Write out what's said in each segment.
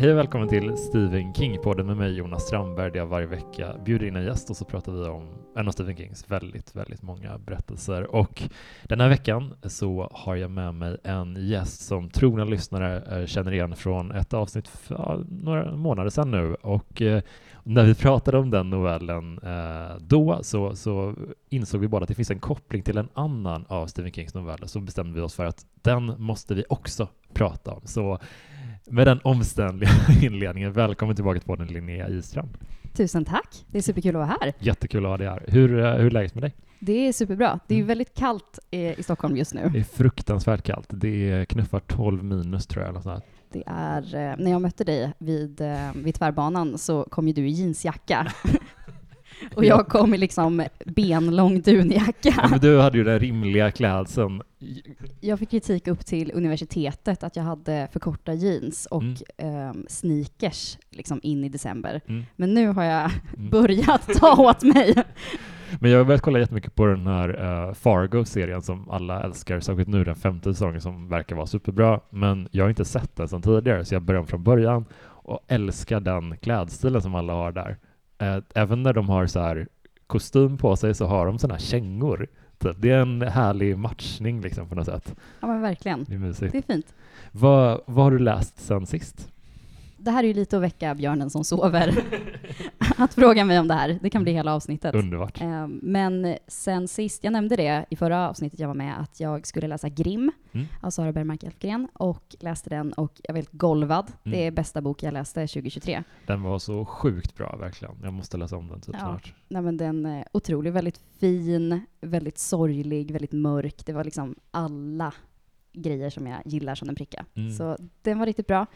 Hej och välkommen till Stephen King-podden med mig Jonas Strandberg där jag varje vecka bjuder in en gäst och så pratar vi om en av Stephen Kings väldigt, väldigt många berättelser. Och den här veckan så har jag med mig en gäst som trogna lyssnare eh, känner igen från ett avsnitt för några månader sedan nu. Och eh, när vi pratade om den novellen eh, då så, så insåg vi båda att det finns en koppling till en annan av Stephen Kings noveller. Så bestämde vi oss för att den måste vi också prata om. Så med den omständliga inledningen, välkommen tillbaka till podden Linnea Istrand. Tusen tack. Det är superkul att vara här. Jättekul att ha dig här. Hur, eh, hur är läget med dig? Det är superbra. Det är Mm. väldigt kallt eh, i Stockholm just nu. Det är fruktansvärt kallt. Det är knuffar 12 minus tror jag. Eller. Det är, eh, när jag mötte dig vid, vid tvärbanan så kom ju du i jeansjacka. Och jag kom i liksom benlång Ja, dunjacka. men du hade ju den rimliga klädseln. Jag fick kritik upp till universitetet att jag hade för korta jeans och Mm. ehm, sneakers liksom in i december. Mm. Men nu har jag Mm. börjat ta åt mig. Men jag har börjat kolla jättemycket på den här uh, Fargo-serien som alla älskar, särskilt nu den femte säsongen som verkar vara superbra. Men jag har inte sett den sedan tidigare, så jag börjar om från början och älskar den klädstilen som alla har där. Även när de har så här kostym på sig så har de såna här kängor. Typ. Det är en härlig matchning liksom på något sätt. Ja men verkligen. Det är mysigt. Det är fint. Vad, vad har du läst sen sist? Det här är ju lite att väcka björnen som sover. att fråga mig om det här. Det kan bli hela avsnittet. Underbart. Eh, Men sen sist, jag nämnde det i förra avsnittet jag var med, att jag skulle läsa Grimm Mm. av Sara Bergmark Elfgren och läste den och jag var helt golvad. Det är Mm. bästa bok jag läste 2023. Den var så sjukt bra verkligen. Jag måste läsa om den typ Ja. snart. Nej, men den är otrolig, väldigt fin, väldigt sorglig, väldigt mörk. Det var liksom alla grejer som jag gillar som den pricka. Mm. Så den var riktigt bra.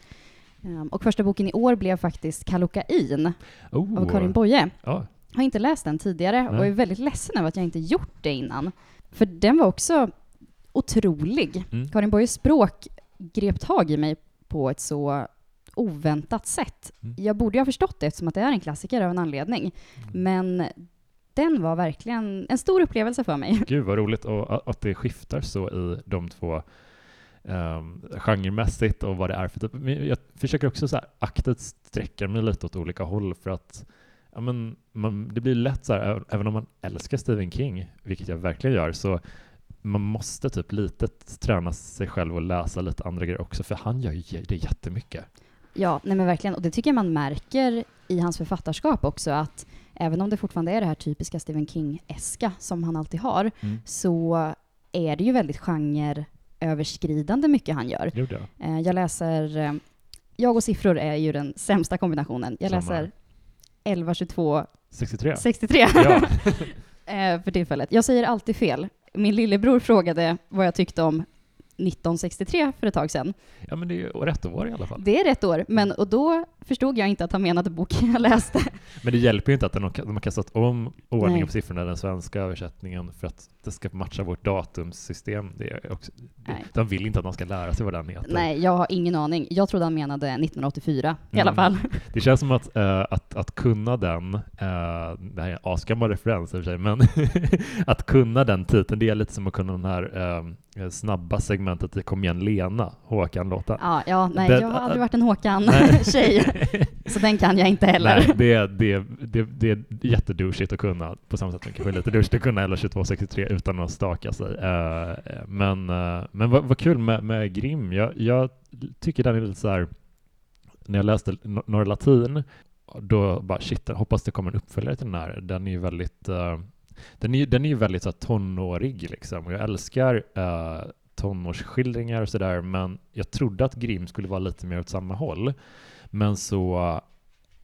Um, och första boken i år blev faktiskt Kallocain Oh. av Karin Boye. Ja. har inte läst den tidigare Nej. och är väldigt ledsen över att jag inte gjort det innan. För den var också otrolig. Mm. Karin Boyes språk grep tag i mig på ett så oväntat sätt. Mm. Jag borde ju ha förstått det eftersom att det är en klassiker av en anledning. Mm. Men den var verkligen en stor upplevelse för mig. Gud vad roligt och att det skiftar så i de två um, genremässigt och vad det är för typ. Men jag försöker också så här aktivt sträcka mig lite åt olika håll för att ja, men, man, det blir lätt så här, även om man älskar Stephen King, vilket jag verkligen gör, så man måste typ lite träna sig själv och läsa lite andra grejer också, för han gör ju det jättemycket. Ja, nej men verkligen. Och det tycker jag man märker i hans författarskap också, att även om det fortfarande är det här typiska Stephen King-eska som han alltid har, Mm. så är det ju väldigt genreöverskridande mycket han gör. Gjorde jag. Eh, Jag läser, eh, jag och siffror är ju den sämsta kombinationen. Jag läser 11, 22, 63. 63 Ja. eh, för tillfället. Jag säger alltid fel. Min lillebror frågade vad jag tyckte om 1963 för ett tag sedan. ja, men det är ju rätt år i alla fall. Det är rätt år, men och då förstod jag inte att han menade boken jag läste. Men det hjälper ju inte att den har, de har kastat om ordningen Nej. på siffrorna i den svenska översättningen för att det ska matcha vårt datumsystem. Det är också, Nej. de vill inte att man ska lära sig vad den heter. Nej, jag har ingen aning. Jag trodde han menade 1984 i alla Mm. fall. Det känns som att, eh, att, att kunna den, eh, det här är en asgammal referens i och för sig, men att kunna den titeln, det är lite som att kunna den här eh, snabba segmentet i Kom igen Lena, Håkan-låten. Ja, ja nej, Det- jag har aldrig varit en. Håkan-tjej, så den kan jag inte heller. Nej, det, är- det, det, det är jättedouchigt att kunna, på samma sätt som kanske lite douchigt att kunna eller 2263 utan att staka sig. Eh, men eh, men vad, vad kul med, med Grim. Jag, jag tycker den är lite så här, när jag läste Norr Norra Latin, då bara shit, hoppas det kommer en uppföljare till den här. Den är ju väldigt, eh, den är, den är ju väldigt så här, tonårig liksom. Och jag älskar uh, tonårsskildringar och sådär, men jag trodde att Grim skulle vara lite mer åt samma håll. Men så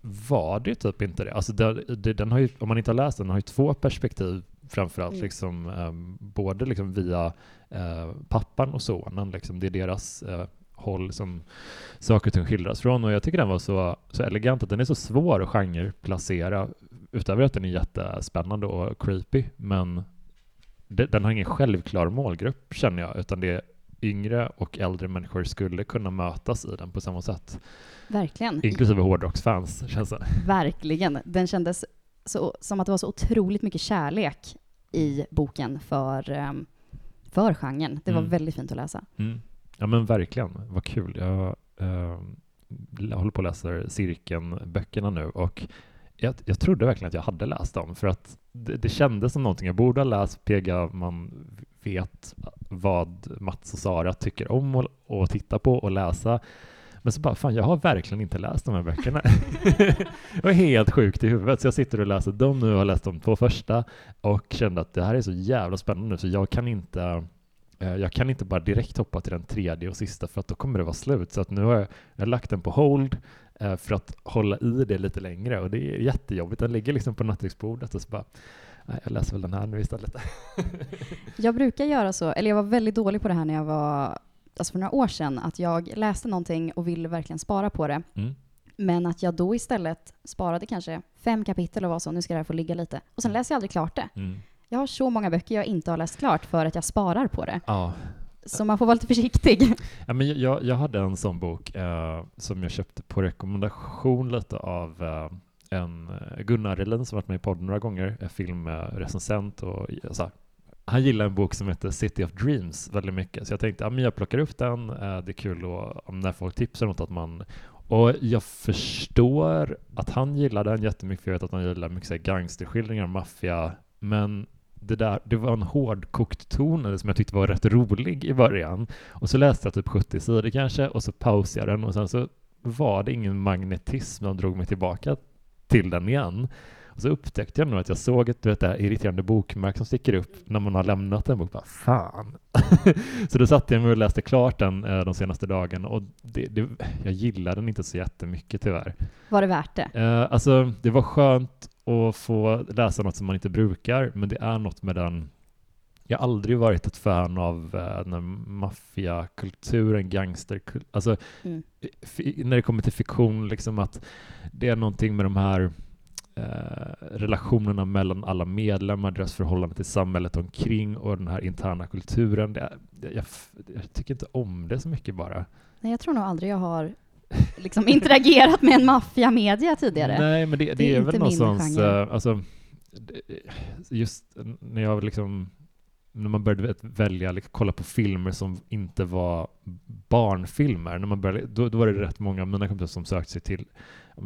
var det typ inte det. Alltså det, det, den har ju, om man inte har läst den, den har ju två perspektiv framförallt, Mm. liksom, ehm, både liksom via eh, pappan och sonen. Liksom, det är deras eh, håll som saker och ting skildras från. Och jag tycker den var så, så elegant att den är så svår att genreplacera, utöver att den är jättespännande och creepy. Men det, den har ingen självklar målgrupp känner jag, utan det är yngre och äldre människor skulle kunna mötas i den på samma sätt. Verkligen. Inklusive hårdrocksfans, känns det. Verkligen. Den kändes så, som att det var så otroligt mycket kärlek i boken för, ehm, för genren. Det var Mm. väldigt fint att läsa. Mm. Ja men verkligen, vad kul. Jag, eh, jag håller på och läser cirkeln-böckerna nu och jag, jag trodde verkligen att jag hade läst dem för att det, det kändes som någonting jag borde ha läst. PGA, man vet vad Mats och Sara tycker om att och titta på och läsa. Men så bara, fan jag har verkligen inte läst de här böckerna. jag var helt sjukt i huvudet, så jag sitter och läser dem nu och har läst de två första och kände att det här är så jävla spännande nu så jag kan inte eh, jag kan inte bara direkt hoppa till den tredje och sista för att då kommer det vara slut. Så att nu har jag, jag har lagt den på hold eh, för att hålla i det lite längre och det är jättejobbigt. Den ligger liksom på nattduksbordet och så bara Nej, jag läser väl den här nu istället. jag brukar göra så, eller jag var väldigt dålig på det här när jag var, alltså för några år sedan, att jag läste någonting och ville verkligen spara på det. Mm. Men att jag då istället sparade kanske fem kapitel och var så, nu ska det här få ligga lite. Och sen läser jag aldrig klart det. Mm. Jag har så många böcker jag inte har läst klart för att jag sparar på det. Ja. Så man får vara lite försiktig. Ja, men jag, jag hade en sån bok eh, som jag köpte på rekommendation lite av eh, en eh, Gunnar Relin som varit med i podden några gånger, filmrecensent och alltså, han gillar en bok som heter City of Dreams väldigt mycket, så jag tänkte att ja, jag plockar upp den, eh, det är kul och, när folk tipsar något att man och jag förstår att han gillar den jättemycket, för jag vet att han gillar mycket gangsterskildringar, maffia, men det, där, det var en hårdkokt ton som jag tyckte var rätt rolig i början. Och så läste jag typ 70 sidor kanske, och så pausade jag den. Och sen så var det ingen magnetism som drog mig tillbaka till den igen. Och så upptäckte jag nog att jag såg ett du vet, det irriterande bokmärke som sticker upp när man har lämnat en bok. Bara, Fan! så då satte jag mig och läste klart den eh, de senaste dagarna och det, det, jag gillade den inte så jättemycket tyvärr. Var det värt det? Eh, alltså, det var skönt att få läsa något som man inte brukar, men det är något med den jag har aldrig varit ett fan av uh, maffiakulturen, gangsterkulturen. Alltså, mm. när det kommer till fiktion, liksom att det är någonting med de här relationerna mellan alla medlemmar, deras förhållande till samhället omkring och den här interna kulturen. Det, jag, jag, tycker inte om det så mycket bara. Nej, jag tror nog aldrig jag har liksom interagerat med en maffiamedia tidigare. Nej, men det, det, det är, är väl någonstans, uh, alltså, just när jag liksom när man började välja, liksom, kolla på filmer som inte var barnfilmer, när man började, då, då var det rätt många av mina kompisar som sökte sig till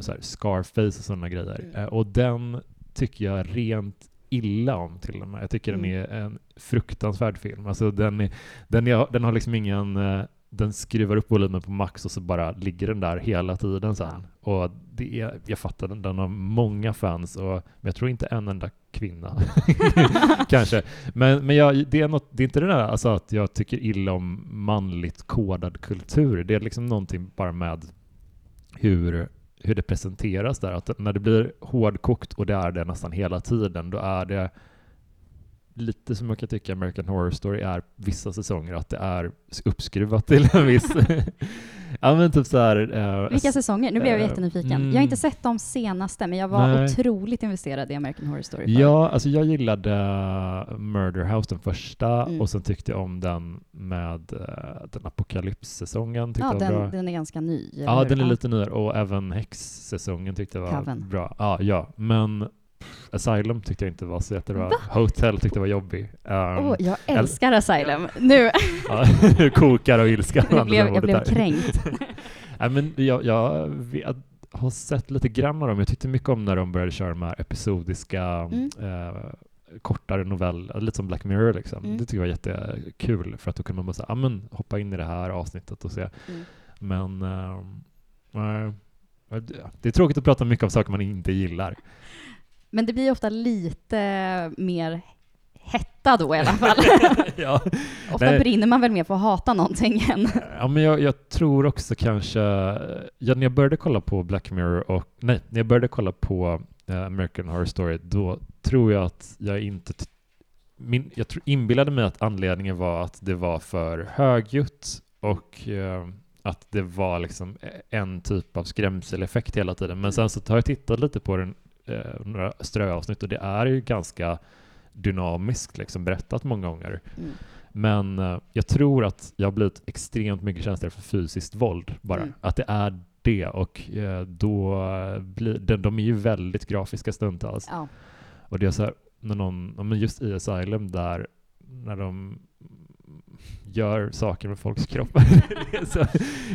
så här, Scarface och sådana grejer. Mm. Eh, och den tycker jag rent illa om till och med. Jag tycker mm. den är en fruktansvärd film. Alltså den, är, den, är, den har liksom ingen eh, den skruvar upp volymen på max och så bara ligger den där hela tiden sen. Och det är, jag fattar, den, den har många fans, och, men jag tror inte en enda kvinna. Kanske. Men, men jag, det, är något, det är inte det där alltså att jag tycker illa om manligt kodad kultur. Det är liksom någonting bara med hur, hur det presenteras där. Att när det blir hårdkokt, och det är det nästan hela tiden, då är det lite som jag kan tycka American Horror Story är vissa säsonger, att det är uppskruvat till en viss... ja men typ så här, uh, Vilka säsonger? Nu blev jag uh, jättenyfiken. Mm, jag har inte sett de senaste, men jag var nej. otroligt investerad i American Horror Story. Ja, alltså jag gillade Murder House, den första, mm. och sen tyckte jag om den med uh, den Apocalypse-säsongen. Ja, den, den, är ganska ny. Ja, den är lite nyare, och även Häx-säsongen tyckte jag var Coven. bra. Ja, ja, men Asylum tyckte jag inte var så jättebra. Va? Hotel tyckte jag var jobbig. Um, oh, jag älskar Asylum. Nu... ja, kokar och ilska. jag blev, jag blev kränkt. Nej, men jag, jag, jag, har sett lite grann av dem. Jag tyckte mycket om när de började köra de här episodiska mm. eh, kortare noveller, lite som Black Mirror liksom. Mm. Det tycker jag var jättekul för att då kunde man bara säga, ah, men, hoppa in i det här avsnittet och se. Mm. Men uh, det är tråkigt att prata mycket om saker man inte gillar. Men det blir ofta lite mer hetta då i alla fall. ja. Ofta Nej. brinner man väl mer för att hata någonting än... Ja, men jag, jag, tror också kanske... Ja, när jag började kolla på Black Mirror och... Nej, när jag började kolla på uh, American Horror Story, då tror jag att jag inte... Min, jag tror, inbillade mig att anledningen var att det var för högljutt och uh, att det var liksom en typ av skrämseleffekt hela tiden. Men sen så har jag tittat lite på den eh, några ströavsnitt och det är ju ganska dynamiskt liksom, berättat många gånger. Mm. Men eh, jag tror att jag har blivit extremt mycket känsligare för fysiskt våld bara. Mm. Att det är det och eh, då blir de, de är ju väldigt grafiska stundtals. Ja. Och det är så här, när någon, just i Asylum där, när de gör saker med folks kroppar.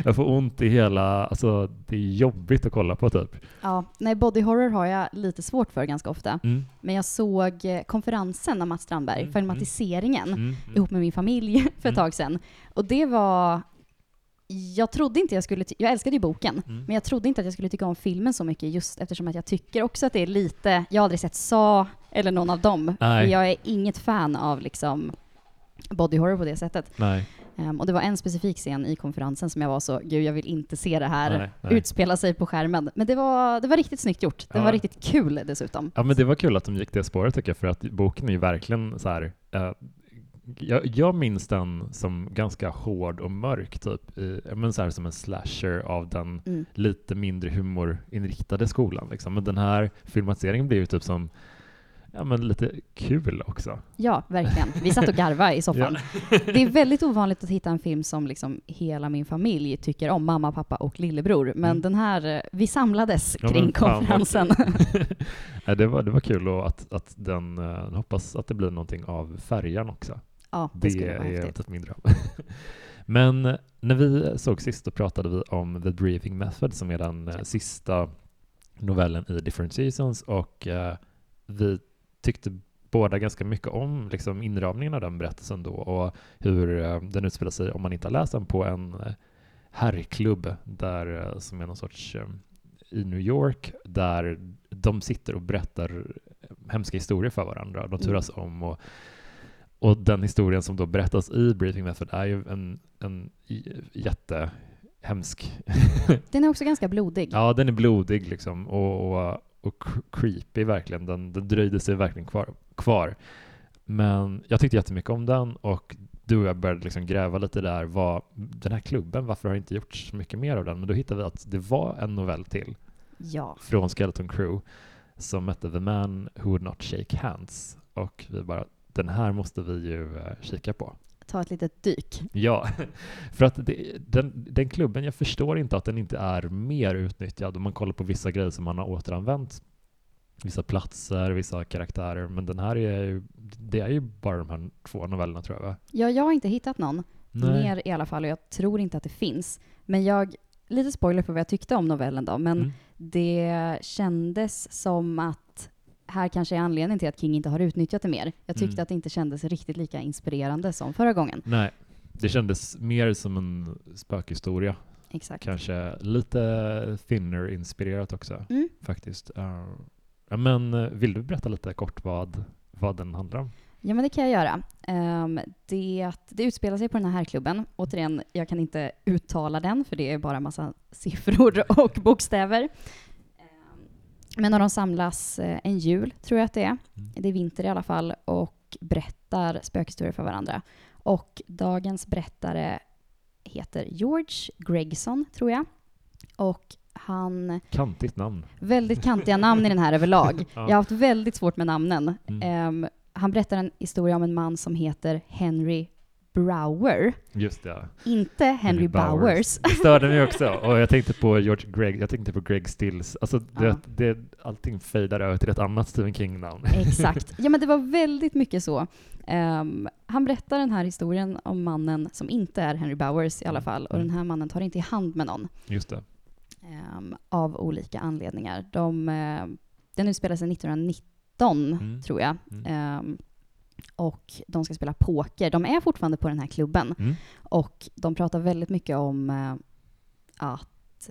jag får ont i hela, alltså det är jobbigt att kolla på typ. Ja, nej body horror har jag lite svårt för ganska ofta. Mm. Men jag såg eh, konferensen av Mats Strandberg, Mm, filmatiseringen, Mm. Mm. ihop med min familj för ett Mm. tag sedan. Och det var... Jag trodde inte jag skulle... Jag älskade ju boken, Mm. men jag trodde inte att jag skulle tycka om filmen så mycket just eftersom att jag tycker också att det är lite... Jag har aldrig sett Sa eller någon av dem. Nej. Jag är inget fan av liksom body horror på det sättet. Ehm, och det var en specifik scen i konferensen som jag var så, gud jag vill inte se det här nej, nej. utspela sig på skärmen. Men det var, det var riktigt snyggt gjort. Det Ja. var riktigt kul dessutom. Ja men det var kul att de gick det spåret tycker jag, för att boken är ju verkligen så här. eh, jag, jag minns den som ganska hård och mörk, typ. I, men så här, som en slasher av den Mm. lite mindre humorinriktade skolan. Liksom. Men den här filmatiseringen blir ju typ som ja, men lite kul också. Ja, verkligen. Vi satt och garvade i soffan. Det är väldigt ovanligt att hitta en film som liksom hela min familj tycker om, mamma, pappa och lillebror. Men Mm. den här, eh, vi samlades Ja, kring men konferensen. ja, det, var, det var kul och att, att den, eh, hoppas att det blir någonting av färjan också. ja, det, Det, skulle vara är häftigt. min dröm. Men eh, när vi såg sist då pratade vi om The Breathing Method som är den sista novellen i Different Seasons och eh, vi tyckte båda ganska mycket om liksom, inramningen av den berättelsen då och hur eh, den utspelar sig, om man inte har läst den, på en eh, herrklubb där, eh, som är någon sorts i New York där de sitter och berättar hemska historier för varandra. De turas om och och den historien som då berättas i Briefing Method är ju en, en jättehemsk. Den är också ganska blodig. ja, den är blodig liksom och, och, och cr- creepy verkligen. Den, den dröjde sig verkligen kvar, kvar. Men jag tyckte jättemycket om den och du och jag började liksom gräva lite där. Vad, den här klubben, varför har det inte gjorts så mycket mer av den? Men då hittade vi att det var en novell till Ja. från Skeleton Crew som hette The Man Who Would Not Shake Hands. Och vi bara, den här måste vi ju eh, kika på. Ta ett litet dyk. Ja, för att det, den, den klubben, jag förstår inte att den inte är mer utnyttjad om man kollar på vissa grejer som man har återanvänt. Vissa platser, vissa karaktärer, men den här är ju, det är ju bara de här två novellerna tror jag? Ja, jag har inte hittat någon Nej. mer i alla fall och jag tror inte att det finns. Men jag, lite spoiler på vad jag tyckte om novellen då, men Mm. det kändes som att här kanske är anledningen till att King inte har utnyttjat det mer. Jag tyckte Mm. att det inte kändes riktigt lika inspirerande som förra gången. Nej, det kändes mer som en spökhistoria. Exakt. Kanske lite thinner-inspirerat också Mm. faktiskt. Uh, men eh, vill du berätta lite kort vad, vad den handlar om? Ja, men det kan jag göra. Ehm, det, det utspelar sig på den här herrklubben. Återigen, jag kan inte uttala den, för det är bara massa siffror och bokstäver. Men när de samlas eh, en jul, tror jag att det är, Mm. det är vinter i alla fall, och berättar spökhistorier för varandra. Och dagens berättare heter George Gregson, tror jag. Och han Kantigt namn. Väldigt kantiga namn i den här överlag. Ja. Jag har haft väldigt svårt med namnen. Mm. Ehm, han berättar en historia om en man som heter Henry Brower. Just det. Inte Henry, Bowers. Det störde mig också. Och jag tänkte på George Greg, jag tänkte på Greg Stills. Alltså det, Ja. det, allting fejdar över till ett annat Stephen King-namn. Exakt. Ja, men det var väldigt mycket så. Ehm, han berättar den här historien om mannen som inte är Henry Bowers i alla Mm. fall. Och Mm. den här mannen tar inte i hand med någon. Just det. ehm, av olika anledningar. De, eh, den utspelar sig 1919, Mm. tror jag. Mm. Ehm, och de ska spela poker. De är fortfarande på den här klubben. Mm. Och de pratar väldigt mycket om eh, att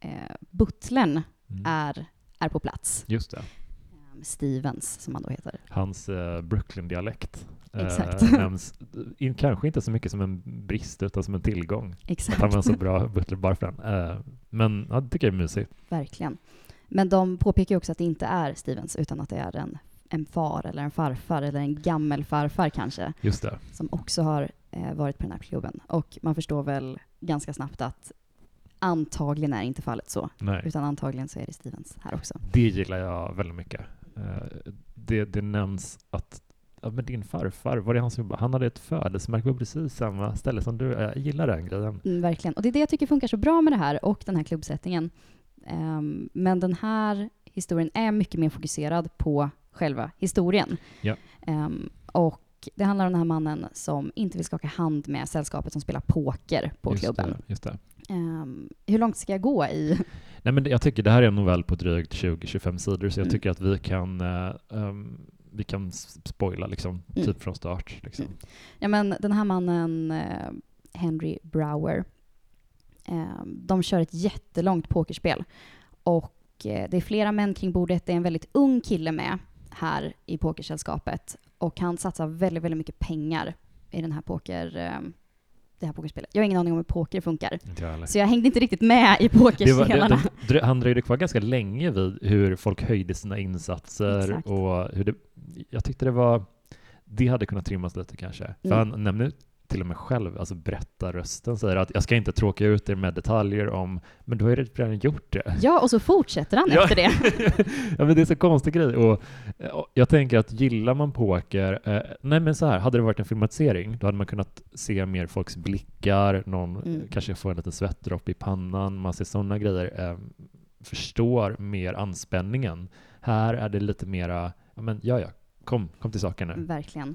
eh, butlern Mm. är, är på plats. Just det. Ehm, Stevens, som han då heter. Hans eh, Brooklyn-dialekt eh, nämns in, kanske inte så mycket som en brist utan som en tillgång. Att Exakt. han var så bra butler bara för den. Eh, men ja, det tycker jag är mysigt. Verkligen. Men de påpekar också att det inte är Stevens, utan att det är en, en far eller en farfar eller en gammelfarfar kanske, Just det. som också har eh, varit på den här klubben. Och man förstår väl ganska snabbt att antagligen är inte fallet så, Nej. utan antagligen så är det Stevens här också. Det gillar jag väldigt mycket. Eh, det, det nämns att ja, men din farfar, var det han som jobbade? Han hade ett födelsemärke på precis samma ställe som du. Jag gillar den grejen. Mm, verkligen. Och det är det jag tycker funkar så bra med det här och den här klubbsättningen. Ehm, men den här historien är mycket mer fokuserad på själva historien. Ja. Ehm, och det handlar om den här mannen som inte vill skaka hand med sällskapet som spelar poker på just klubben. Det, just det. Um, hur långt ska jag gå i? Nej, men jag tycker det här är en novell på drygt 20-25 sidor, så jag Mm. tycker att vi kan, uh, um, vi kan spoila liksom, Mm. typ från start. Liksom. Mm. Ja, men den här mannen, eh, Henry Brower, eh, de kör ett jättelångt pokerspel. Och eh, det är flera män kring bordet. Det är en väldigt ung kille med här i pokersällskapet. Och han satsar väldigt, väldigt mycket pengar i den här poker, eh, det här pokerspelet. Jag har ingen aning om hur poker funkar. Jag. Så jag hängde inte riktigt med i pokerspelarna. det, han dröjde kvar ganska länge vid hur folk höjde sina insatser Exakt. och hur det, jag tyckte det var, det hade kunnat trimmas lite kanske. För Mm. han nämner till och med själv, alltså berättarrösten säger att jag ska inte tråka ut er med detaljer om, men du har ju redan gjort det. Ja, och så fortsätter han efter det. ja men det är så konstig grej och, och jag tänker att gillar man poker, eh, nej men så här, hade det varit en filmatisering då hade man kunnat se mer folks blickar, någon Mm. kanske får en liten svettdropp i pannan, man ser sådana grejer, eh, förstår mer anspänningen. Här är det lite mera, ja men ja ja, kom, kom till saken nu. Verkligen.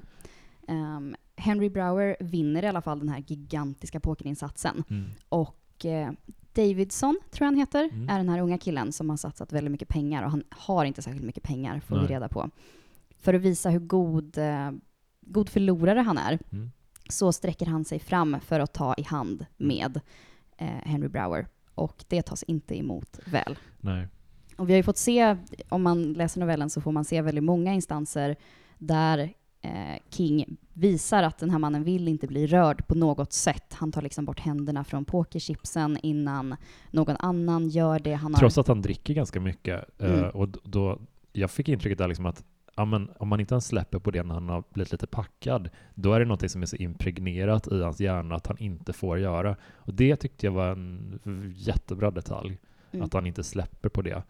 Ehm, Henry Brower vinner i alla fall den här gigantiska pokerinsatsen. Mm. Och eh, Davidson, tror jag han heter, Mm. är den här unga killen som har satsat väldigt mycket pengar. Och han har inte särskilt mycket pengar, får vi Nej. reda på. För att visa hur god, eh, god förlorare han är, Mm. så sträcker han sig fram för att ta i hand med eh, Henry Brower. Och det tas inte emot väl. Nej. Och vi har ju fått se, om man läser novellen så får man se väldigt många instanser där King visar att den här mannen vill inte bli rörd på något sätt. Han tar liksom bort händerna från pokerchipsen innan någon annan gör det. Han har, Trots att han dricker ganska mycket. eh, Mm. och då, jag fick intrycket där liksom att ja, men om man inte ens släpper på det när han har blivit lite packad, då är det något som är så impregnerat i hans hjärna att han inte får göra. Och det tyckte jag var en jättebra detalj, Mm. att han inte släpper på det.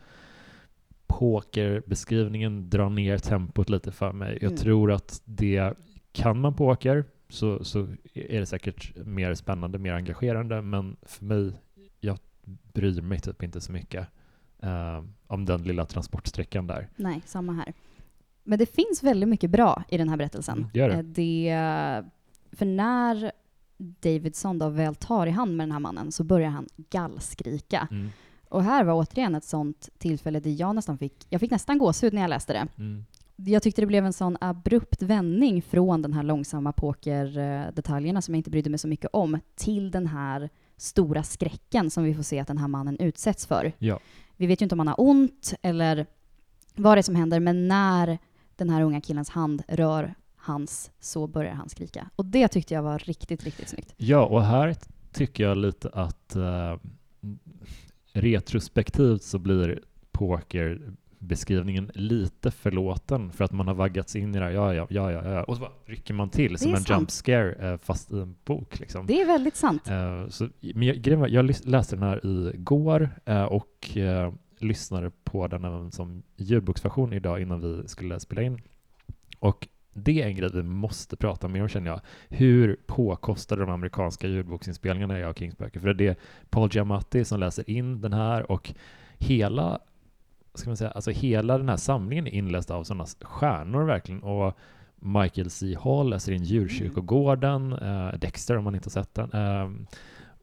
Pokerbeskrivningen drar ner tempot lite för mig. Jag Mm. tror att det, kan man poker så, så är det säkert mer spännande, mer engagerande, men för mig, jag bryr mig typ inte så mycket eh, om den lilla transportsträckan där. Nej, samma här. Men det finns väldigt mycket bra i den här berättelsen. Mm, gör det. Eh, det. För när Davidson då väl tar i hand med den här mannen så börjar han gallskrika. Mm. Och här var återigen ett sånt tillfälle där jag nästan fick, jag fick nästan gåshud när jag läste det. Mm. Jag tyckte det blev en sån abrupt vändning från den här långsamma pokerdetaljerna som jag inte brydde mig så mycket om till den här stora skräcken som vi får se att den här mannen utsätts för. Ja. Vi vet ju inte om han har ont eller vad det är som händer, men när den här unga killens hand rör hans så börjar han skrika. Och det tyckte jag var riktigt, riktigt snyggt. Ja, och här tycker jag lite att eh, retrospektivt så blir pokerbeskrivningen lite förlåten för att man har vaggats in i det här, ja, ja, ja, ja, ja. och så bara rycker man till som en sant. jump scare eh, fast i en bok. Liksom. Det är väldigt sant. Eh, så, men jag, grejen var, jag läste den här igår eh, och lyssnade på den även som ljudboksversion idag innan vi skulle spela in. Och det är en grej vi måste prata mer om känner jag. Hur påkostade de amerikanska ljudboksinspelningarna är av Kings böcker. För det är Paul Giamatti som läser in den här och hela ska man säga, alltså hela den här samlingen är inläst av sådana stjärnor verkligen. Och Michael C. Hall läser in Djurkyrkogården, eh, Dexter om man inte har sett den. Eh,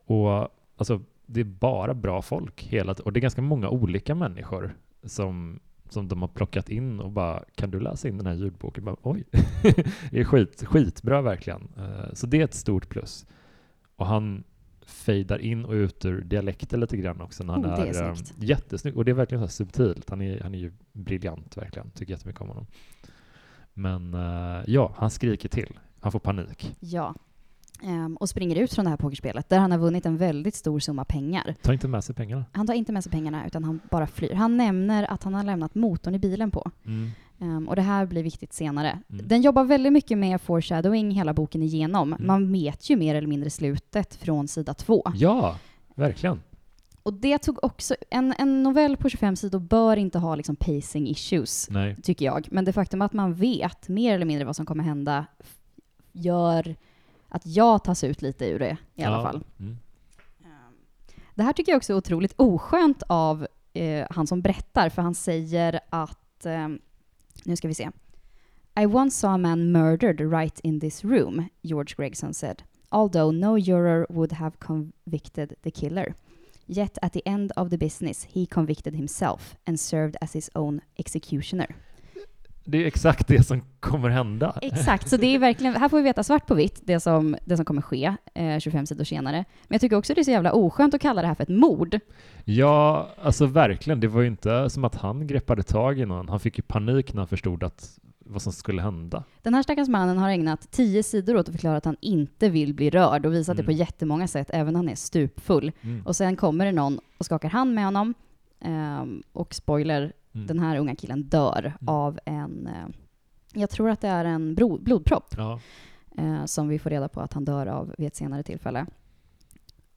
och alltså, det är bara bra folk hela tiden. Och det är ganska många olika människor som, som de har plockat in och bara kan du läsa in den här ljudboken? Bara, Oj, det är skit, skitbra verkligen. Eh, så det är ett stort plus. Och han fejdar in och ut ur dialekter lite grann också när han Oh, är är, eh, jättesnygg. Och det är verkligen så subtilt. Han är, han är ju briljant verkligen. Tycker jättemycket om honom. Men eh, ja, han skriker till. Han får panik. Ja. Ehm, och springer ut från det här pokerspelet där han har vunnit en väldigt stor summa pengar. Ta inte med sig pengarna. Han tar inte med sig pengarna utan han bara flyr. Han nämner att han har lämnat motorn i bilen på. Mm. Ehm, och det här blir viktigt senare. Mm. Den jobbar väldigt mycket med foreshadowing hela boken igenom. Mm. Man vet ju mer eller mindre slutet från sida två. Ja, verkligen. Och det tog också... En, en novell på 25 sidor bör inte ha liksom pacing issues, Nej. tycker jag. Men det faktum att man vet mer eller mindre vad som kommer hända gör att jag tas ut lite ur det i alla Ja. fall. Mm. Det här tycker jag också är otroligt oskönt av eh, han som berättar, för han säger att, eh, nu ska vi se, I once saw a man murdered right in this room, George Gregson said, although no juror would have convicted the killer. Yet at the end of the business he convicted himself and served as his own executioner. Det är exakt det som kommer hända. Exakt, så det är verkligen, här får vi veta svart på vitt det som, det som kommer ske eh, 25 sidor senare. Men jag tycker också det är så jävla oskönt att kalla det här för ett mord. Ja, alltså verkligen. Det var ju inte som att han greppade tag i någon. Han fick ju panik när han förstod att vad som skulle hända. Den här stackars mannen har ägnat tio sidor åt att förklara att han inte vill bli rörd och visat mm. det på mm. jättemånga sätt, även när han är stupfull. Mm. Och sen kommer det någon och skakar hand med honom. Um, och spoiler, mm. den här unga killen dör mm. av en, uh, jag tror att det är en blod, blodpropp. Ja. Uh, som vi får reda på att han dör av vid ett senare tillfälle.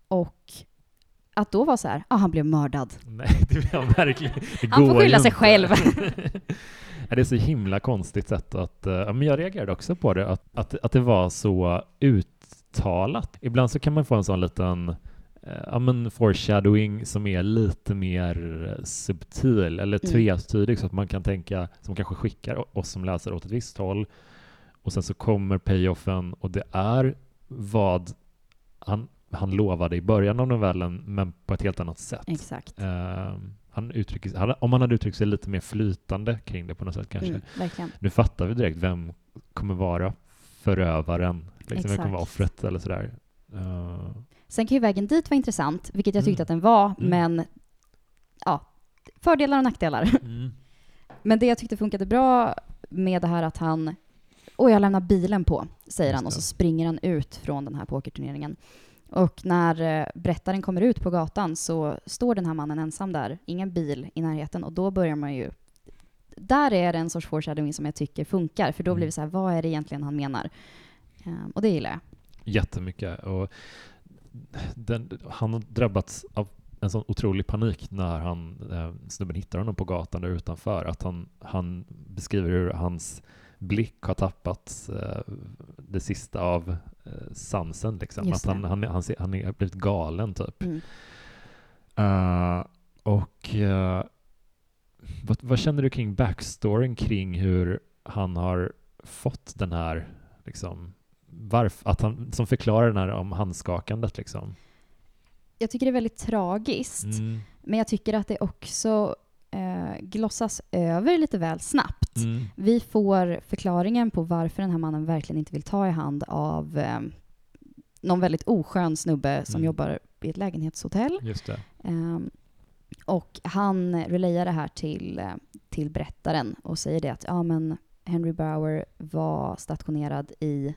Och att då vara så här, ah, han blev mördad. Nej, det vill han verkligen. Det han får skylla sig själv. det är så himla konstigt sätt att, uh, men jag reagerade också på det, att, att, att det var så uttalat. Ibland så kan man få en sån liten ja, men foreshadowing som är lite mer subtil eller mm. tvetydig så att man kan tänka, som kanske skickar oss som läsare åt ett visst håll och sen så kommer payoffen och det är vad han, han lovade i början av novellen men på ett helt annat sätt. Exakt. Uh, han uttrycker, han, om han hade uttryckt sig lite mer flytande kring det på något sätt kanske. Mm, nu fattar vi direkt vem kommer vara förövaren, liksom, vem kommer vara offret eller sådär. Uh. Sen kan ju vägen dit vara intressant, vilket jag tyckte mm. att den var, mm. men ja, fördelar och nackdelar. Mm. Men det jag tyckte funkade bra med det här att han, oj jag lämnar bilen på, säger han, och så springer han ut från den här pokerturneringen. Och när eh, berättaren kommer ut på gatan så står den här mannen ensam där, ingen bil i närheten och då börjar man ju... Där är det en sorts foreshadowing som jag tycker funkar, för då blir det mm. så här, vad är det egentligen han menar? Um, och det gillar jag. Jättemycket. Och den, han har drabbats av en sån otrolig panik när han, eh, snubben hittar honom på gatan där utanför. Att han, han beskriver hur hans blick har tappat eh, det sista av eh, sansen. Liksom. Att han, han, han, han har blivit galen, typ. Mm. Uh, och uh, vad, vad, känner du kring backstoryn kring hur han har fått den här, liksom, varför, att han, som förklarar den här om handskakandet liksom? Jag tycker det är väldigt tragiskt, mm. men jag tycker att det också eh, glossas över lite väl snabbt. Mm. Vi får förklaringen på varför den här mannen verkligen inte vill ta i hand av eh, någon väldigt oskön snubbe som mm. jobbar i ett lägenhetshotell. Just det. Eh, och han relayar det här till, eh, till berättaren och säger det att ja, men Henry Bauer var stationerad i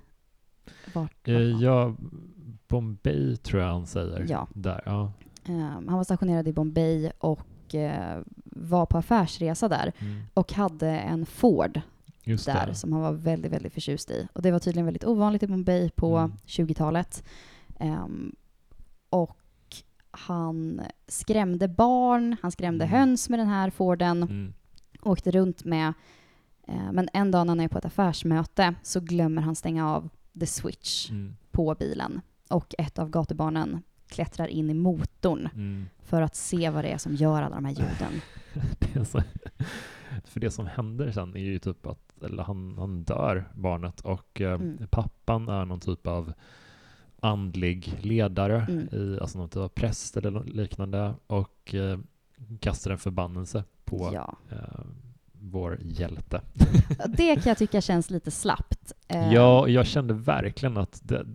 vart, eh, Ja, Bombay tror jag han säger. Ja. Där, ja. Um, han var stationerad i Bombay och eh, var på affärsresa där mm. och hade en Ford Just där det. som han var väldigt, väldigt förtjust i. Och det var tydligen väldigt ovanligt i Bombay på mm. 20-talet. Um, ehm, och han skrämde barn, han skrämde mm. höns med den här Forden, mm. åkte runt med. Uh, men en dag när han är på ett affärsmöte så glömmer han stänga av the switch mm. på bilen. Och ett av gatubarnen klättrar in i motorn mm. för att se vad det är som gör alla de här ljuden. det så, för det som händer sen är ju typ att eller han, han dör, barnet, och eh, mm. pappan är någon typ av andlig ledare, mm. i, alltså någon typ av präst eller liknande, och eh, kastar en förbannelse på ja. eh, vår hjälte. det kan jag tycka känns lite slappt. Eh. Ja, jag kände verkligen att det,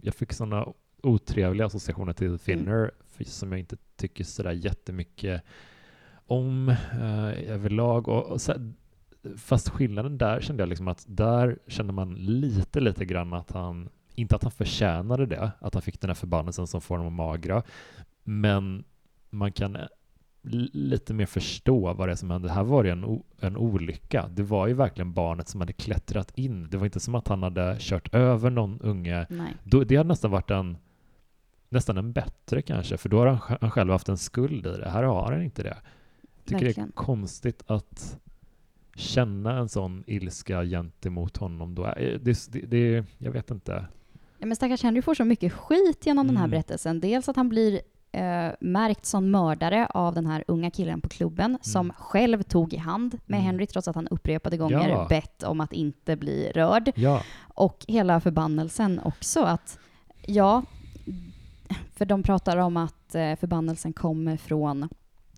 jag fick sådana otrevliga associationer till mm. Finner mm. som jag inte tycker sådär jättemycket om eh, överlag. Och, och så, fast skillnaden där kände jag liksom att där kände man lite, lite grann att han, inte att han förtjänade det, att han fick den här förbannelsen som får honom att magra, men man kan lite mer förstå vad det är som hände. Här var det en, en olycka. Det var ju verkligen barnet som hade klättrat in. Det var inte som att han hade kört över någon unge. Nej. det hade nästan varit en nästan en bättre kanske, för då har han, han själv haft en skuld i det. Här har han inte det. Jag tycker Verkligen. det är konstigt att känna en sån ilska gentemot honom då. Det, det, det, jag vet inte. Ja, men stackars Henry får så mycket skit genom mm. den här mm. berättelsen. Dels att han blir eh, märkt som mördare av den här unga killen på klubben som Mm. själv tog i hand med Mm. Henry trots att han upprepade gånger Ja. bett om att inte bli rörd. Ja. Och hela förbannelsen också att, ja, för de pratar om att eh, förbannelsen kommer från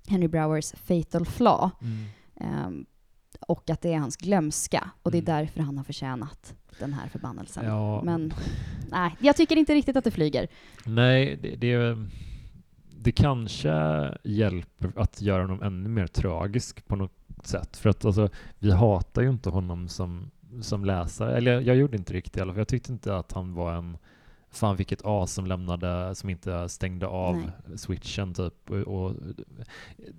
Henry Browers fatal flaw Mm. ehm, och att det är hans glömska och det är Mm. därför han har förtjänat den här förbannelsen. Ja. Men nej, jag tycker inte riktigt att det flyger. Nej, det, det, det kanske hjälper att göra honom ännu mer tragisk på något sätt. För att alltså, vi hatar ju inte honom som, som läsare. Eller jag, jag gjorde inte riktigt i alla fall. Jag tyckte inte att han var en Fan vilket as som lämnade, som inte stängde av Nej. switchen typ. Och, och,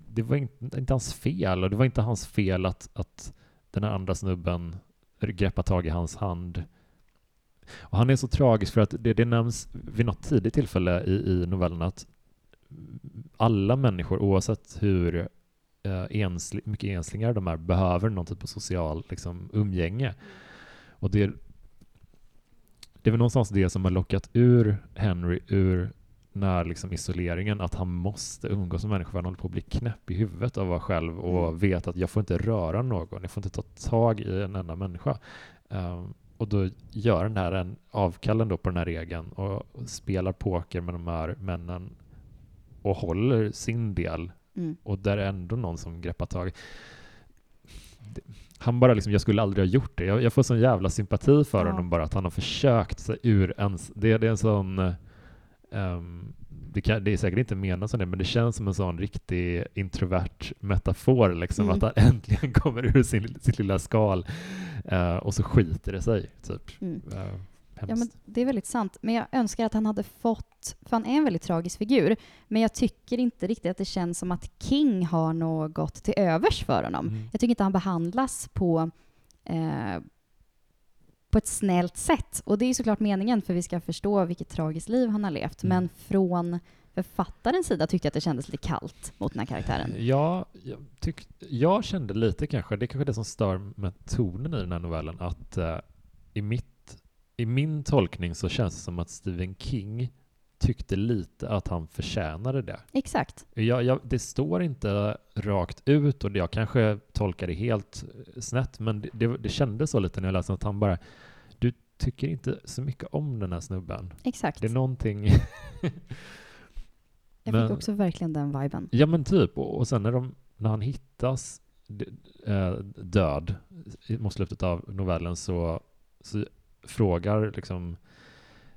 det var inte, inte hans fel och det var inte hans fel att, att den här andra snubben greppade tag i hans hand. Och han är så tragisk för att det, det nämns vid något tidigt tillfälle i, i novellen att alla människor, oavsett hur eh, ensli, mycket enslingar de är, behöver någon typ av social liksom, umgänge. Och det, det är väl någonstans det som har lockat ur Henry ur när liksom isoleringen, att han måste umgås med människor han håller på att bli knäpp i huvudet av att vara själv och Mm. vet att jag får inte röra någon, jag får inte ta tag i en enda människa. Um, och då gör den här en avkallen då på den här regeln och spelar poker med de här männen och håller sin del Mm. och där är ändå någon som greppar tag. Han bara liksom, jag skulle aldrig ha gjort det. Jag, jag får sån jävla sympati för Ja. honom bara att han har försökt sig ur ens, det, det är en sån ehm, det, kan, det är säkert inte menat som det, men det känns som en sån riktig introvert metafor, liksom, Mm. att han äntligen kommer ur sin, sitt lilla skal eh, och så skiter det sig. Typ. Mm. Uh, Ja, men det är väldigt sant. Men jag önskar att han hade fått, för han är en väldigt tragisk figur, men jag tycker inte riktigt att det känns som att King har något till övers för honom. Mm. Jag tycker inte han behandlas på, eh, på ett snällt sätt. Och det är ju såklart meningen för vi ska förstå vilket tragiskt liv han har levt. Mm. Men från författarens sida tyckte jag att det kändes lite kallt mot den här karaktären. Ja, jag, tyck, jag kände lite kanske, det är kanske det som stör med tonen i den här novellen, att eh, i, mitt, i min tolkning så känns det som att Stephen King tyckte lite att han förtjänade det. Exakt. Jag, jag, det står inte rakt ut och jag kanske tolkar det helt eh, snett, men det, det, det kändes så lite när jag läste att han bara, du tycker inte så mycket om den här snubben. Exakt. Det är någonting jag men- fick också verkligen den viben. Ja men typ, och, och sen när, de, när han hittas eh, död mot slutet av novellen så, så frågar liksom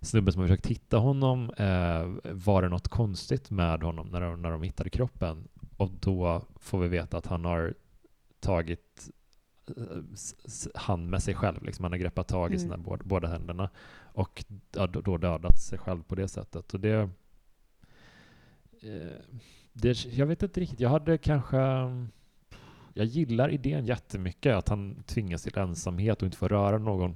snubben som har försökt hitta honom, eh, var det något konstigt med honom när de, när de hittade kroppen? Och då får vi veta att han har tagit eh, hand med sig själv, liksom. han har greppat tag i Mm. sina båda, båda händerna och ja, då dödat sig själv på det sättet. Och det, eh, det, jag vet inte riktigt, jag hade kanske jag gillar idén jättemycket, att han tvingas till ensamhet och inte får röra någon.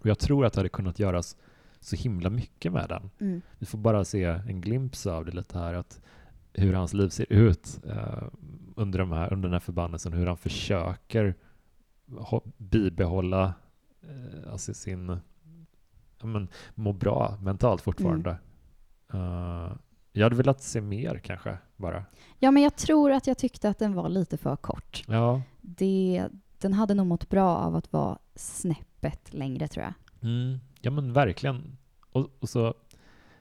Och jag tror att det hade kunnat göras så himla mycket med den. Mm. Vi får bara se en glimt av det lite här, att hur hans liv ser ut eh, under, de här, under den här förbannelsen, hur han försöker ha, bibehålla eh, alltså sin, ja, men, må bra mentalt fortfarande. Eh, jag hade velat se mer kanske, bara. Ja, men jag tror att jag tyckte att den var lite för kort. Ja, Det, den hade nog mått bra av att vara snäppet längre, tror jag. Mm, ja men verkligen. Och, och så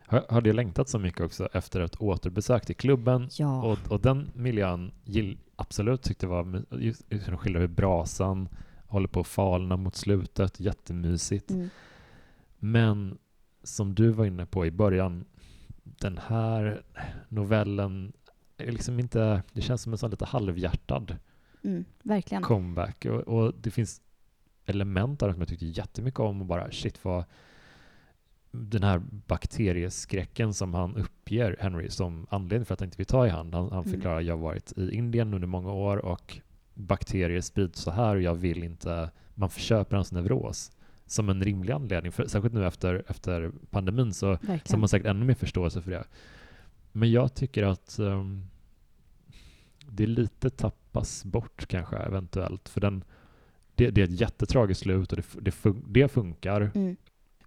har- hade jag längtat så mycket också efter ett återbesök till klubben Ja. och, och den miljön gill, absolut tyckte var, my- just just de skildrar hur brasan håller på att falna mot slutet, jättemysigt. Mm. Men som du var inne på i början, den här novellen är liksom inte, det känns som en sån lite halvhjärtad Mm, verkligen. comeback. Och, och det finns element där som jag tyckte jättemycket om och bara shit vad den här bakterieskräcken som han uppger Henry som anledning för att han inte vill ta i hand. Han, han Mm. förklarar jag har varit i Indien under många år och bakterier sprids så här och jag vill inte, man förköper hans neuros som en rimlig anledning. För, särskilt nu efter, efter pandemin så så har man säkert ännu mer förståelse för det. Men jag tycker att um, det lite tappas bort kanske eventuellt. För den, det, det är ett jättetragiskt slut och det, det, fun- det funkar. Mm.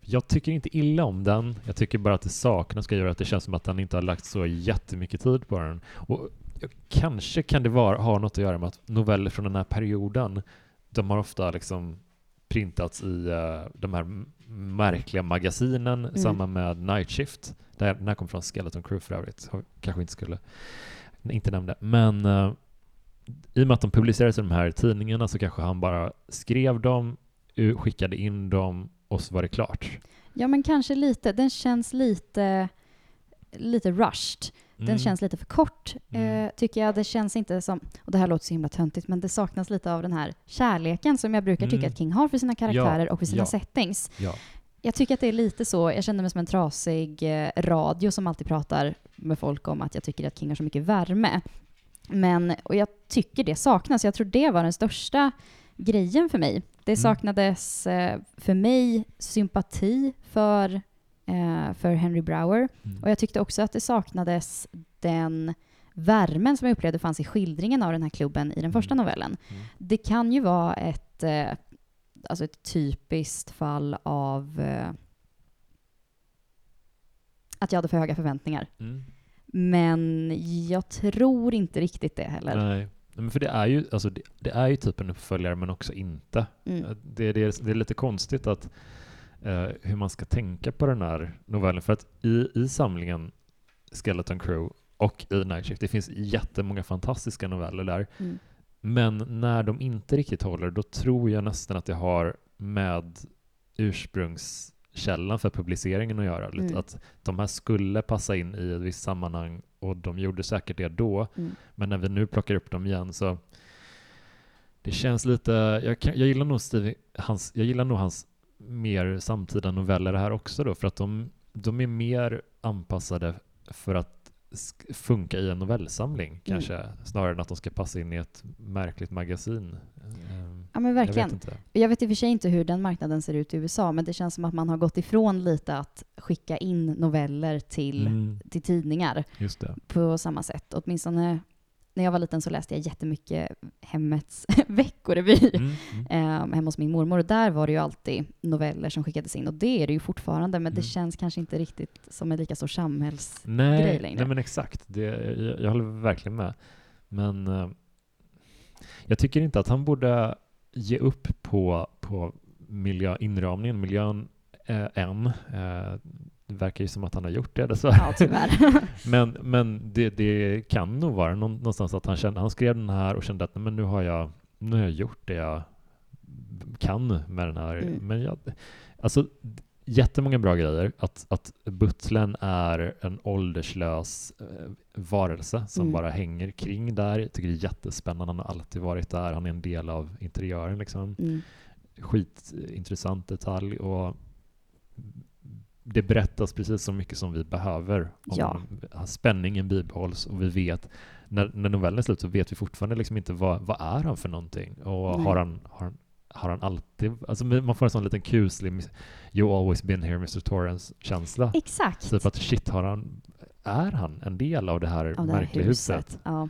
jag tycker inte illa om den. Jag tycker bara att det saknas ska göra att det känns som att han inte har lagt så jättemycket tid på den. Och kanske kan det vara, ha något att göra med att noveller från den här perioden, de har ofta liksom printats i uh, de här märkliga magasinen, mm. samma med Night Shift. Där, den här kom från Skeleton Crew för övrigt, kanske inte skulle inte nämnde. Men uh, i och med att de publicerades i de här tidningarna så kanske han bara skrev dem, skickade in dem och så var det klart. Ja, men kanske lite. Den känns lite, lite rushed. Den mm. känns lite för kort, mm. eh, tycker jag. Det känns inte som, och det här låter så himla töntigt, men det saknas lite av den här kärleken som jag brukar mm. tycka att King har för sina karaktärer ja. och för sina ja. settings. Ja. Jag tycker att det är lite så, jag känner mig som en trasig eh, radio som alltid pratar med folk om att jag tycker att King har så mycket värme. Men, och jag tycker det saknas. Jag tror det var den största grejen för mig. Det mm. saknades eh, för mig sympati för, eh, för Henry Brower. Mm. Och jag tyckte också att det saknades den värmen som jag upplevde fanns i skildringen av den här klubben i den första mm. novellen. Mm. Det kan ju vara ett, eh, alltså ett typiskt fall av eh, att jag hade för höga förväntningar. Mm. Men jag tror inte riktigt det heller. Nej. Men för det är ju, alltså det, det, är ju typ en uppföljare men också inte. Mm. Det, det, är, det är lite konstigt att eh, hur man ska tänka på den här novellen. För att i, i samlingen Skeleton Crew och i Night Shift, det finns jättemånga fantastiska noveller där. Mm. Men när de inte riktigt håller, då tror jag nästan att det har med ursprungs källan för publiceringen att göra. Mm. Att de här skulle passa in i ett visst sammanhang och de gjorde säkert det då. Mm. Men när vi nu plockar upp dem igen så det känns lite, jag, kan, jag gillar nog Steve, hans, jag gillar nog hans mer samtida noveller här också då, för att de, de är mer anpassade för att funka i en novellsamling mm. kanske, snarare än att de ska passa in i ett märkligt magasin. Ja men verkligen. Jag vet, jag vet i och för sig inte hur den marknaden ser ut i USA, men det känns som att man har gått ifrån lite att skicka in noveller till, mm. till tidningar på samma sätt. Åtminstone när jag var liten så läste jag jättemycket Hemmets veckorevy mm, mm. Eh, hemma hos min mormor. Och där var det ju alltid noveller som skickades in och det är det ju fortfarande, men mm. det känns kanske inte riktigt som en lika stor samhällsgrej längre. Nej, men exakt. Det, jag, jag håller verkligen med. Men uh, jag tycker inte att han borde ge upp på, på miljö, inramningen, miljön eh, än. Eh, det verkar ju som att han har gjort det dessvärre. Ja, tyvärr. men men det, det kan nog vara någonstans att han kände, han skrev den här och kände att men nu har jag, nu har jag gjort det jag kan med den här. Mm. Men jag, alltså jättemånga bra grejer. Att, att butlern är en ålderslös eh, varelse som mm. bara hänger kring där. Jag tycker det är jättespännande. Han har alltid varit där. Han är en del av interiören. Liksom. Mm. Skitintressant detalj. Och det berättas precis så mycket som vi behöver. Om ja. Spänningen bibehålls och vi vet, när, när novellen är slut så vet vi fortfarande liksom inte vad, vad är han för någonting? Och har han, har han har han alltid, alltså man får en sån liten kuslig You always been here Mr. Torrance-känsla. Exakt. Typ att shit, har han, är han en del av det här av märkliga huset? huset? Ja.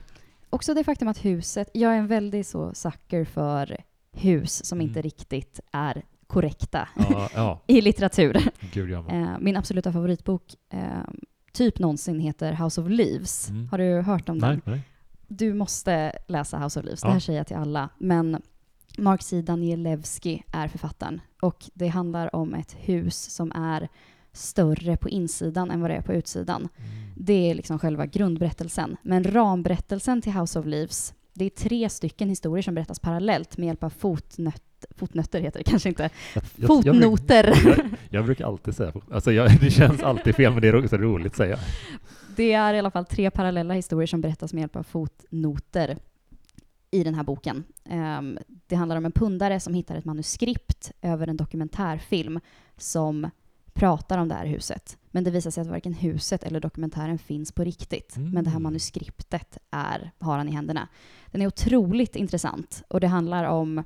Också det faktum att huset, jag är en väldigt så sucker för hus som mm. inte riktigt är korrekta ja, ja. i litteratur. Gud, ja, eh, Min absoluta favoritbok eh, typ någonsin heter House of Leaves. Mm. Har du hört om nej, den? Nej. Du måste läsa House of Leaves. Det här säger jag till alla. Men Mark C. Danielewski är författaren och det handlar om ett hus som är större på insidan än vad det är på utsidan. Mm. Det är liksom själva grundberättelsen. Men ramberättelsen till House of Leaves, det är tre stycken historier som berättas parallellt med hjälp av fotnöt fotnötter heter det kanske inte. Jag, Fotnoter. Jag, jag, jag, brukar alltid säga, alltså det känns alltid fel, men det är så roligt att säga. Det är i alla fall tre parallella historier som berättas med hjälp av fotnoter i den här boken. Um, det handlar om en pundare som hittar ett manuskript över en dokumentärfilm som pratar om det här huset. Men det visar sig att varken huset eller dokumentären finns på riktigt. Mm. Men det här manuskriptet är, har han i händerna. Den är otroligt intressant och det handlar om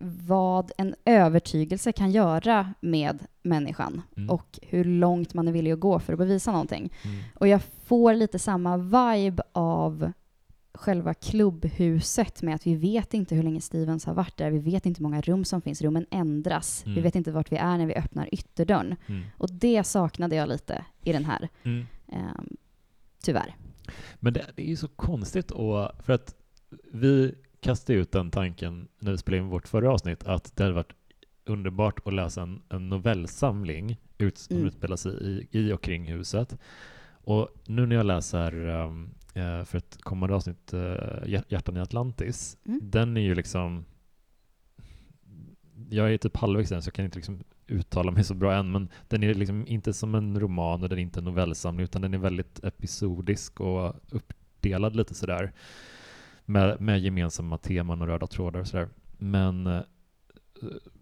vad en övertygelse kan göra med människan mm. och hur långt man är villig att gå för att bevisa någonting. Mm. Och jag får lite samma vibe av själva klubbhuset med att vi vet inte hur länge Stevens har varit där. Vi vet inte hur många rum som finns. Rummen ändras. Mm. Vi vet inte vart vi är när vi öppnar ytterdörren. Mm. Och det saknade jag lite i den här. Ehm, tyvärr. Men det, det är ju så konstigt och för att vi kastade ut den tanken när vi spelade in vårt förra avsnitt att det hade varit underbart att läsa en, en novellsamling ut, som Mm. utspelar sig i, i och kring huset. Och nu när jag läser um, för ett kommande avsnitt, uh, Hjärtan i Atlantis, Mm. den är ju liksom jag är typ halvvägs så jag kan inte liksom uttala mig så bra än, men den är liksom inte som en roman och den är inte en novellsamling utan den är väldigt episodisk och uppdelad lite sådär med, med gemensamma teman och röda trådar och sådär. Men eh,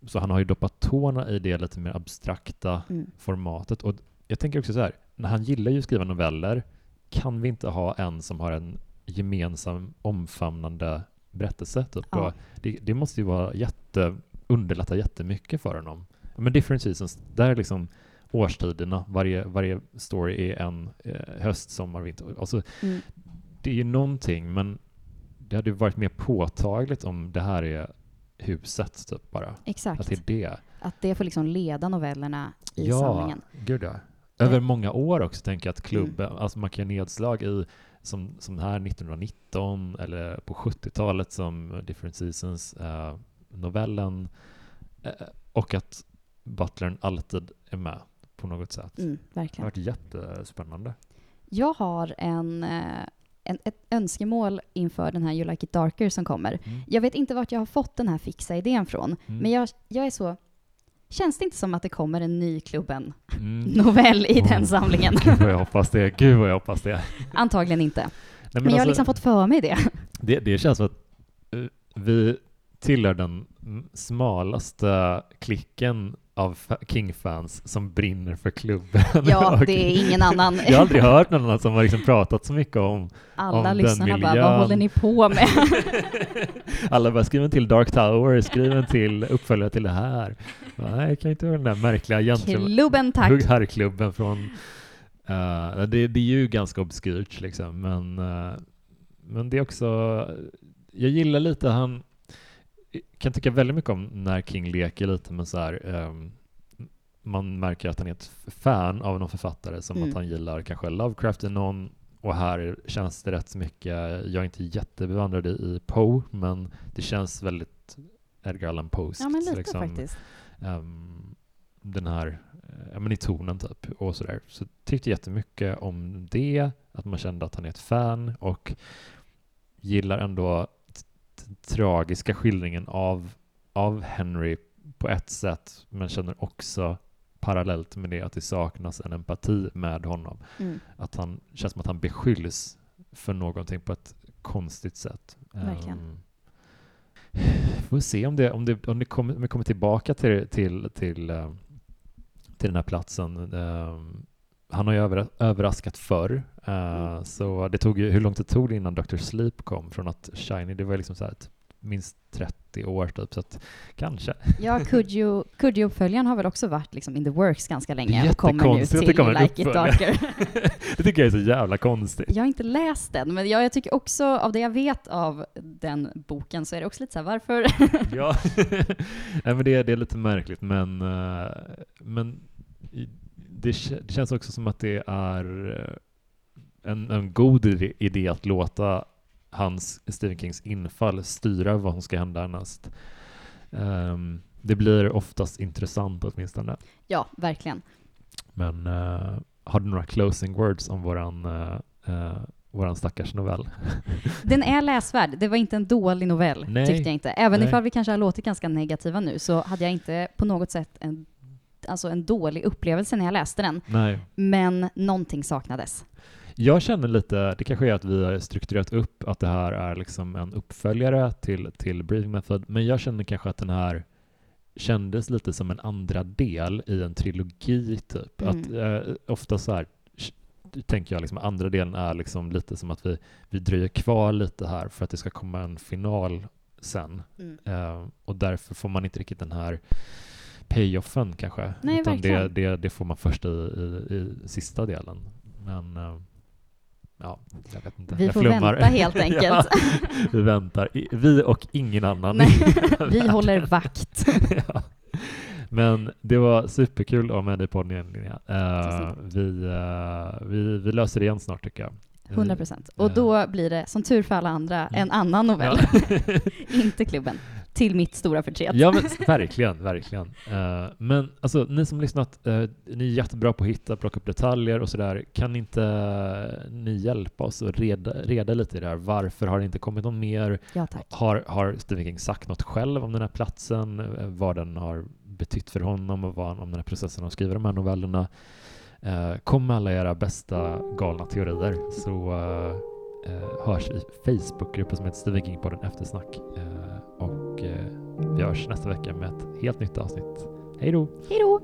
så han har ju doppat tårna i det lite mer abstrakta Mm. formatet och jag tänker också så här, när han gillar ju att skriva noveller, kan vi inte ha en som har en gemensam omfamnande berättelse? Typ? Ja. Det, det måste ju vara jätte, underlätta jättemycket för honom. Men different seasons, där är liksom årstiderna, varje, varje story är en eh, höst, sommar, vinter. Alltså, Mm. det är ju någonting, men det hade varit mer påtagligt om det här är huset, typ bara. Exakt. Att det är det. Att det får liksom leda novellerna i ja, samlingen. gud ja. Över många år också tänker jag att klubben, Mm. alltså man kan göra nedslag i som, som här 1919 eller på 70-talet som Different Seasons eh, novellen eh, och att butlern alltid är med på något sätt. Mm, Det har verkligen. varit jättespännande. Jag har en, eh, en, ett önskemål inför den här You Like It Darker som kommer. Mm. Jag vet inte vart jag har fått den här fixa idén från, Mm. men jag, jag är så... Känns det inte som att det kommer en ny Mm. Klubben-novell i Oh. den samlingen? Gud vad jag hoppas det. Gud vad jag hoppas det. Antagligen inte. Nej, Men, jag har alltså- liksom fått för mig det. Det, det känns som att eh, vi tillhör den mm, smalaste klicken av fa- King-fans som brinner för klubben. Ja, det är ingen annan. Jag har aldrig hört någon annan som har liksom pratat så mycket om... om Alla den lyssnarna bara, miljön. vad håller ni på med? Alla bara, skriv en till Dark Tower, skriv en till uppföljare till det här. Nej, jag kan inte höra den där märkliga gentleman... Klubben tack. herrklubben från... eh, det, det är ju ganska obskyrt liksom, men, eh, men det är också... Jag gillar lite han... kan tycka väldigt mycket om när King leker lite med så här... ehm, man märker att han är ett fan av någon författare, som Mm. att han gillar kanske Lovecraft i någon, och här känns det rätt så mycket, jag är inte jättebevandrad i Poe, men det känns väldigt Edgar Allan Poe Ja, men lite liksom, faktiskt. ehm, den här, eh, ja men i tonen typ och sådär. Så tyckte jättemycket om det, att man kände att han är ett fan och gillar ändå tragiska skildringen av, av Henry på ett sätt, men känner också parallellt med det att det saknas en empati med honom. Mm. Att han känns som att han beskylls för någonting på ett konstigt sätt. Verkligen. Ehm, får se om det, om det, om det kommer, om det kommer tillbaka till, till, till, eh, till den här platsen. Ehm, han har ju över, överraskat förr, Mm. så det tog ju, hur långt det tog det innan Dr. Sleep kom från att Shiny, det var liksom så här ett, minst 30 år typ, så att kanske. Ja, Could You, Could You-uppföljaren har väl också varit liksom in the works ganska Det är länge och kommer nu till det kommer Like It. Darker. det tycker jag är så jävla konstigt. Jag har inte läst den, men jag, jag tycker också, av det jag vet av den boken, så är det också lite så här, varför? ja, Nej, men det, det är lite märkligt, men, eh, men det, det känns också som att det är eh, en, en god idé att låta hans Stephen Kings infall styra vad som ska hända härnäst. Ehm, det blir oftast intressant åtminstone. ja, verkligen. Men eh, har du några closing words om våran, uh, våran stackars novell? Den är läsvärd. Det var inte en dålig novell, Nej. tyckte jag inte. Även Nej. ifall vi kanske har låtit ganska negativa nu, så hade jag inte på något sätt en, alltså en dålig upplevelse när jag läste den. Nej. Men någonting saknades. Jag känner lite, det kanske är att vi har strukturerat upp att det här är liksom en uppföljare till, till Breathing Method, men jag känner kanske att den här kändes lite som en andra del i en trilogi typ. Mm. Att, eh, ofta så här tänker jag liksom andra delen är liksom lite som att vi, vi dröjer kvar lite här för att det ska komma en final sen. Eh, och därför får man inte riktigt den här payoffen kanske. Nej, Utan det, verkligen. det, det får man först i, i, i sista delen. Men, eh, ja, jag vet inte. Vi jag får flummar. vänta helt enkelt. ja, vi väntar. Vi och ingen annan. Nej, vi håller vakt. ja. Men det var superkul att ha med dig på podden Linnea. Uh, vi, uh, vi, vi löser det igen snart tycker jag. 100 procent. Och då blir det, som tur för alla andra, en Mm. annan novell. Ja. Inte klubben. Till mitt stora förtret. ja, men verkligen, verkligen. Uh, men alltså, ni som lyssnat, uh, ni är jättebra på att hitta, plocka upp detaljer och sådär. Kan inte uh, ni hjälpa oss att reda, reda lite i det här? Varför har det inte kommit någon mer? Ja, tack. Har, har Stephen King sagt något själv om den här platsen? Uh, vad den har betytt för honom och vad, om den här processen att skriva de här novellerna? Kom med alla era bästa galna teorier så uh, hörs i Facebookgruppen som heter Stephen King-podden Eftersnack. Vi hörs nästa vecka med ett helt nytt avsnitt. Hej då! Hej då!